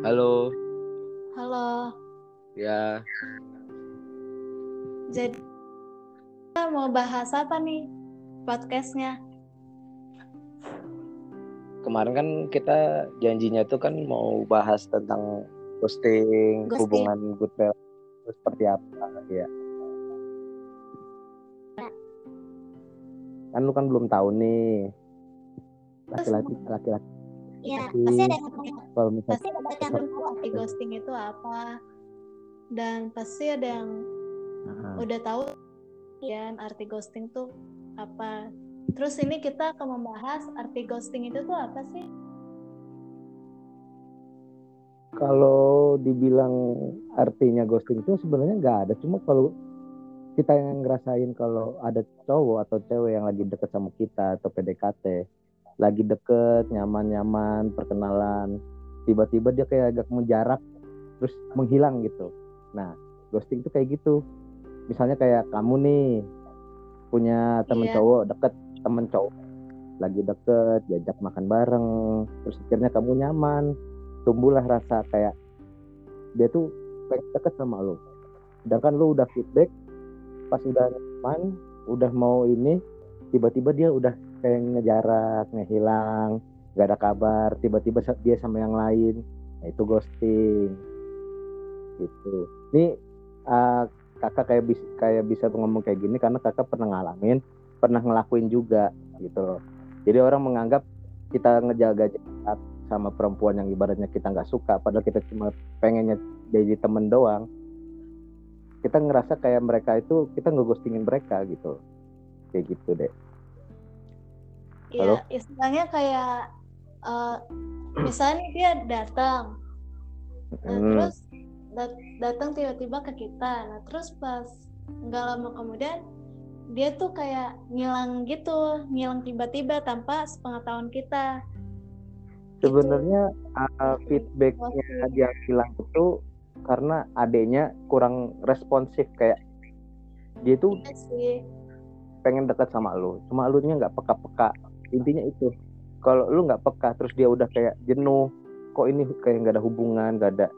Halo, Halo, ya jadi kita mau bahas apa nih podcastnya? kemarin kan kita janjinya tuh kan mau bahas tentang ghosting, Ghosting. hubungan good friend itu seperti apa ya. Kan lu kan belum tahu nih laki-laki laki-laki Iya, pasti ada yang kalau misalnya pasti ada yang tahu arti ghosting itu apa, dan pasti ada yang Nah, udah tahu ya arti ghosting tuh apa. Terus ini kita akan membahas arti ghosting itu tuh apa sih? kalau dibilang artinya ghosting itu sebenarnya nggak ada. Cuma kalau kita yang ngerasain kalau ada cowok atau cewek yang lagi deket sama kita atau PDKT lagi deket nyaman-nyaman perkenalan. Tiba-tiba dia kayak agak menjarak terus menghilang gitu. Nah ghosting itu kayak gitu. Misalnya kayak kamu nih punya temen Iya. cowok deket temen cowok lagi deket diajak makan bareng terus akhirnya kamu nyaman. Tumbuhlah rasa kayak dia tuh pengen deket sama lo. Sedangkan lo udah feedback pas udah nyaman udah mau ini tiba-tiba dia udah kayak ngejarak ngehilang gak ada kabar tiba-tiba dia sama yang lain. Nah itu ghosting. Gitu. Ini uh, kakak kayak bisa kayak bisa ngomong kayak gini karena kakak pernah ngalamin pernah ngelakuin juga gitu loh. Jadi orang menganggap kita ngejaga jarak sama perempuan yang ibaratnya kita nggak suka padahal kita cuma pengennya jadi temen doang. Kita ngerasa kayak mereka itu kita ngeghostingin mereka gitu. Kayak gitu deh Halo? Ya, istilahnya kayak eh, misalnya dia datang, nah, Hmm, terus dat- datang tiba-tiba ke kita, nah terus pas nggak lama kemudian dia tuh kayak ngilang gitu, ngilang tiba-tiba tanpa sepengetahuan kita. sebenarnya uh, feedbacknya dia hilang itu karena adanya kurang responsif kayak dia tuh Iya pengen dekat sama lu cuma lu nya nggak peka-peka intinya itu. Kalau lu nggak peka terus dia udah kayak jenuh kok ini kayak nggak ada hubungan nggak ada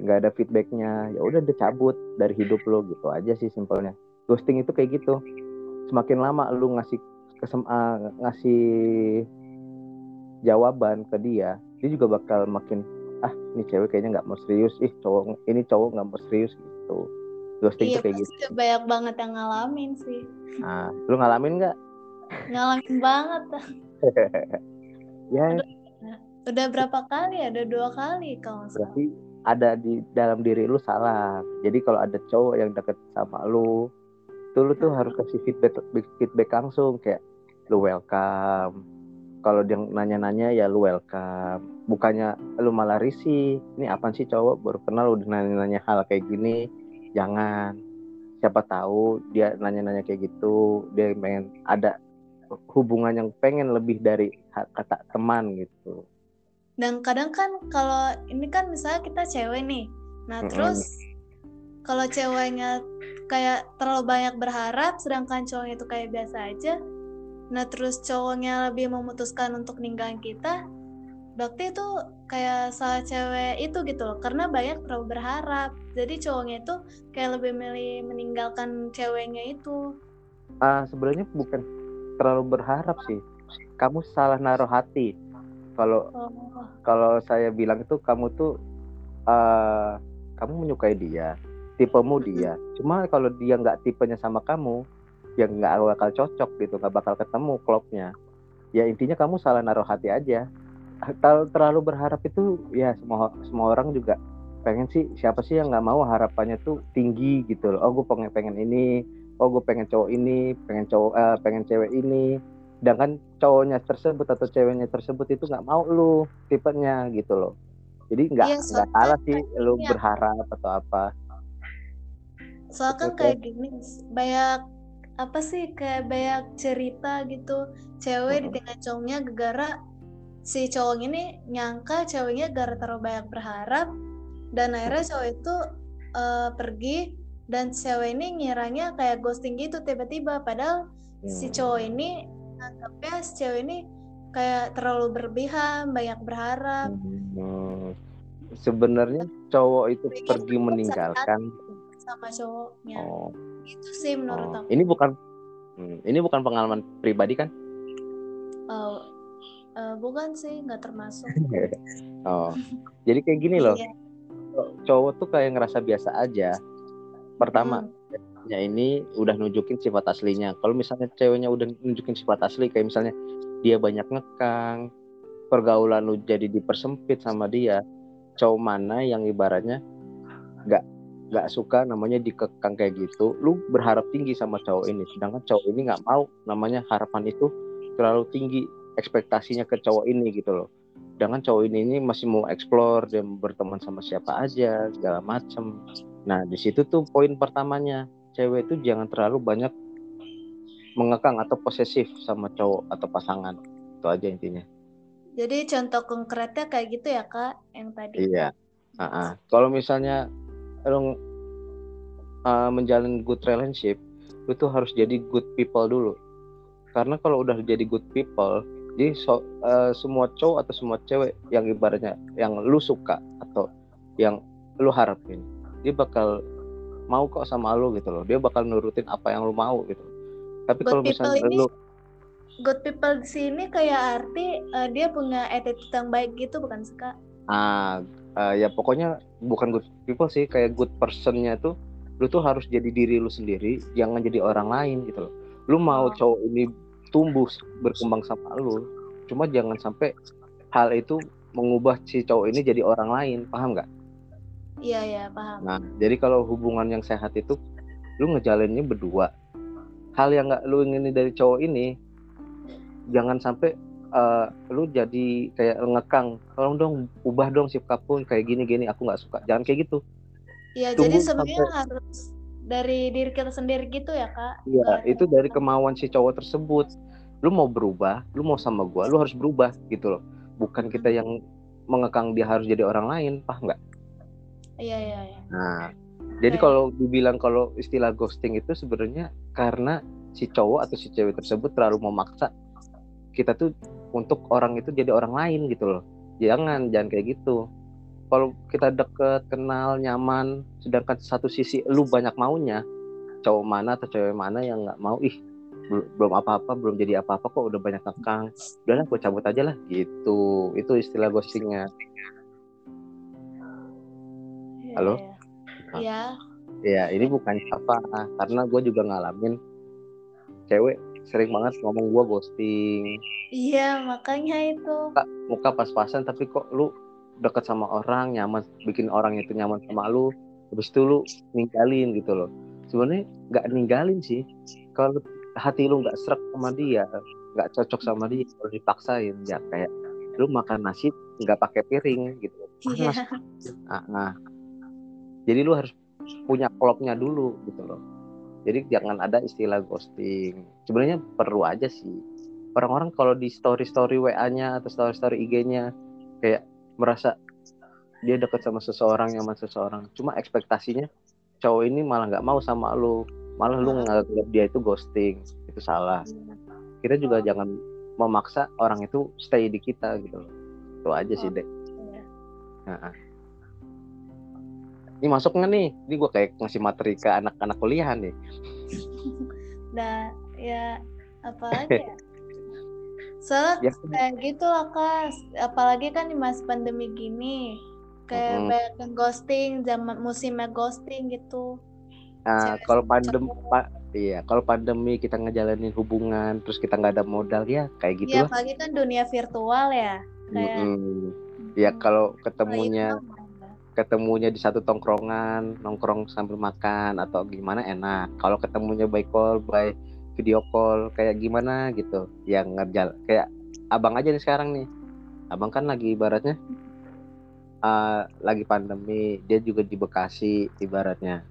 nggak ada feedbacknya ya udah dia cabut dari hidup lo gitu aja sih simpelnya. Ghosting itu kayak gitu. Semakin lama lu ngasih kesem ah, ngasih jawaban ke dia dia juga bakal makin ah ini cewek kayaknya nggak mau serius ih cowok ini cowok nggak mau serius gitu. Ghosting Iya itu kayak gitu. banyak banget yang ngalamin sih, nah lu ngalamin nggak ngalamin banget. ya. Udah berapa kali? Ada dua kali kalau berarti ada di dalam diri lu salah. Jadi kalau ada cowok yang deket sama lu tuh lu tuh harus kasih feedback feedback langsung. Kayak lu welcome. Kalau dia nanya-nanya ya lu welcome. Bukannya lu malah risih ini apa sih cowok? Baru kenal udah nanya-nanya hal kayak gini. Jangan. Siapa tahu dia nanya-nanya kayak gitu dia pengen ada hubungan yang pengen lebih dari kata teman gitu Dan kadang kan kalau ini kan misalnya kita cewek nih, nah Mm-mm. terus kalau ceweknya kayak terlalu banyak berharap, sedangkan cowoknya itu kayak biasa aja, nah terus cowoknya lebih memutuskan untuk ninggalin kita, berarti itu kayak salah cewek itu gitu loh, karena banyak terlalu berharap, jadi cowoknya itu kayak lebih milih meninggalkan ceweknya itu. Ah, sebenarnya bukan terlalu berharap sih. Kamu salah naruh hati. Kalau Oh, kalau saya bilang itu kamu tuh eh kamu menyukai dia, tipemu dia. Cuma kalau dia nggak tipenya sama kamu, ya nggak bakal cocok gitu, nggak bakal ketemu klopnya. Ya intinya kamu salah naruh hati aja. Kalau terlalu berharap itu ya semua semua orang juga pengen sih siapa sih yang nggak mau harapannya tuh tinggi gitu loh. Oh gue pengen pengen ini, oh gue pengen cowok ini, pengen cowok eh, pengen cewek ini. Sedangkan cowoknya tersebut atau ceweknya tersebut itu nggak mau lu tipenya gitu loh. Jadi nggak Iya, nggak soalnya salah sih lu iya. berharap atau apa. Soalnya kan kayak gini, banyak apa sih kayak banyak cerita gitu, cewek Mm-mm. ditinggal cowoknya gara si cowok ini nyangka ceweknya gara terlalu banyak berharap dan akhirnya cowok itu eh, pergi dan cewek ini ngiranya kayak ghosting gitu tiba-tiba padahal si Hmm. cowok ini anggapnya si cewek ini kayak terlalu berlebihan, banyak berharap. Hmm. sebenarnya cowok itu Pengen pergi meninggalkan sama cowoknya oh, itu sih menurut oh. aku ini bukan hmm, ini bukan pengalaman pribadi kan Oh, eh, bukan sih nggak termasuk oh jadi kayak gini loh Iya. cowok tuh kayak ngerasa biasa aja pertama Hmm. ya ini udah nunjukin sifat aslinya. Kalau misalnya ceweknya udah nunjukin sifat asli kayak misalnya dia banyak ngekang pergaulan lu jadi dipersempit sama dia cowok mana yang ibaratnya nggak nggak suka namanya dikekang kayak gitu lu berharap tinggi sama cowok ini. Sedangkan cowok ini nggak mau namanya harapan itu terlalu tinggi ekspektasinya ke cowok ini gitu loh. Sedangkan cowok ini, ini masih mau explore mau berteman sama siapa aja segala macem nah di situ tuh poin pertamanya cewek itu jangan terlalu banyak mengekang atau posesif sama cowok atau pasangan itu aja intinya Jadi contoh konkretnya kayak gitu ya kak, yang tadi. iya Ah-ah. kalau misalnya lu uh, menjalin good relationship lu tuh harus jadi good people dulu karena kalau udah jadi good people jadi so- uh, semua cowok atau semua cewek yang ibaratnya yang lu suka atau yang lu harapin dia bakal mau kok sama lu gitu loh. Dia bakal nurutin apa yang lu mau gitu. Tapi kalau misalnya ini lu Good people di sini kayak arti eh, dia punya attitude yang baik gitu bukan sih kak? ah uh, ya pokoknya bukan good people sih kayak good personnya tuh lu tuh harus jadi diri lu sendiri jangan jadi orang lain gitu loh. Lu mau Oh. cowok ini tumbuh berkembang sama lu cuma jangan sampai hal itu mengubah si cowok ini jadi orang lain. Paham nggak Iya ya paham. nah jadi kalau hubungan yang sehat itu lu ngejalinnya berdua hal yang nggak lu ingini dari cowok ini jangan sampai eh, lu jadi kayak ngekang tolong dong ubah dong sikap pun kayak gini gini aku nggak suka jangan kayak gitu Iya jadi sebenarnya harus dari diri kita sendiri gitu ya kak? Iya, itu dari kemauan si cowok tersebut. Lu mau berubah, lu mau sama gua, lu harus berubah gitu loh. Bukan kita yang mengekang dia harus jadi orang lain, paham nggak? Iya iya iya. Nah, jadi Oke. kalau dibilang kalau istilah ghosting itu sebenarnya karena si cowok atau si cewek tersebut terlalu memaksa kita tuh untuk orang itu jadi orang lain gitu loh. Jangan, jangan kayak gitu. Kalau kita deket, kenal, nyaman, sedangkan satu sisi lu banyak maunya, cowok mana atau cewek mana yang nggak mau, ih bel- belum apa-apa, belum jadi apa-apa kok udah banyak kekang. Udahlah, gue cabut aja lah gitu. Itu istilah ghostingnya. Iya, Halo? iya. Iya. Ya, ini bukan apa, karena gue juga ngalamin cewek sering banget ngomong gue ghosting, Iya makanya itu. muka pas-pasan tapi kok lu deket sama orang nyaman, bikin orang itu nyaman sama lu, habis itu lu ninggalin gitu loh. Sebenarnya nggak ninggalin sih, kalau hati lu nggak serak sama dia, nggak cocok sama dia, kalau dipaksain ya kayak lu makan nasi nggak pakai piring gitu. Iya. Panas. Ah, nah. Jadi lu harus punya klopnya dulu gitu loh. Jadi jangan ada istilah ghosting. Sebenarnya perlu aja sih. Orang-orang kalau di story-story WA-nya atau story-story IG-nya kayak merasa dia deket sama seseorang, nyaman seseorang. Cuma ekspektasinya cowok ini malah nggak mau sama lu. Malah lu nganggap dia itu ghosting. Itu salah. Kita juga jangan memaksa orang itu stay di kita gitu loh. Itu aja sih, Dek. Iya. Ini masuk nggak nih? Ini gue kayak ngasih materi ke anak-anak kuliah nih. Nah ya apa lagi ya? Soalnya Ya, kayak gitu lah kak. Apalagi kan di masa pandemi gini. Kayak Mm-mm. banyak yang ghosting, zaman musimnya ghosting gitu. nah, Cewek kalau pandem, pak, iya, kalau pandemi kita ngejalanin hubungan, terus kita nggak ada modal ya, kayak gitu Iya apalagi kan dunia virtual ya. Kayak Mm-mm. Ya kalau apalagi ketemunya, kan, ketemunya di satu tongkrongan, nongkrong sambil makan atau gimana enak. Kalau ketemunya by call, by video call, kayak gimana gitu, yang ngerjal, kayak abang aja nih sekarang nih. Abang kan lagi ibaratnya uh, lagi pandemi, dia juga di Bekasi ibaratnya.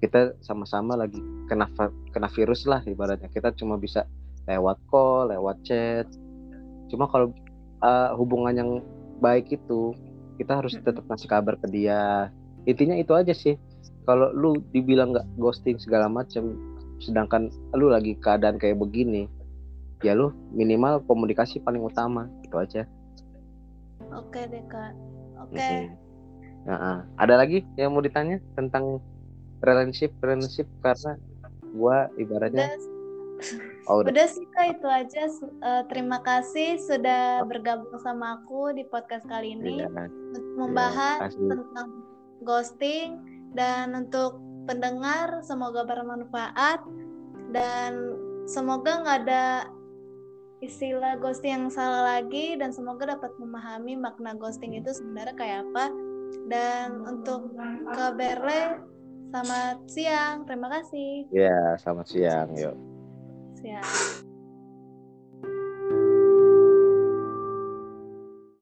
Kita sama-sama lagi kena kena virus lah ibaratnya. Kita cuma bisa lewat call, lewat chat. Cuma kalau uh, hubungan yang baik itu kita harus tetap ngasih kabar ke dia. Intinya itu aja sih. Kalau lu dibilang nggak ghosting segala macam, sedangkan lu lagi keadaan kayak begini, ya lu minimal komunikasi paling utama itu aja. Oke deh kak. Oke. Nah, ada lagi yang mau ditanya tentang relationship relationship karena gua ibaratnya oh udah. Udah sih kak itu aja. Eh, terima kasih sudah bergabung sama aku di podcast kali ini Iya, untuk membahas kasih. tentang ghosting dan untuk pendengar semoga bermanfaat dan semoga nggak ada istilah ghosting yang salah lagi dan semoga dapat memahami makna ghosting itu sebenarnya kayak apa. Dan untuk ke Berle selamat siang. Terima kasih. Ya selamat siang. Yuk siang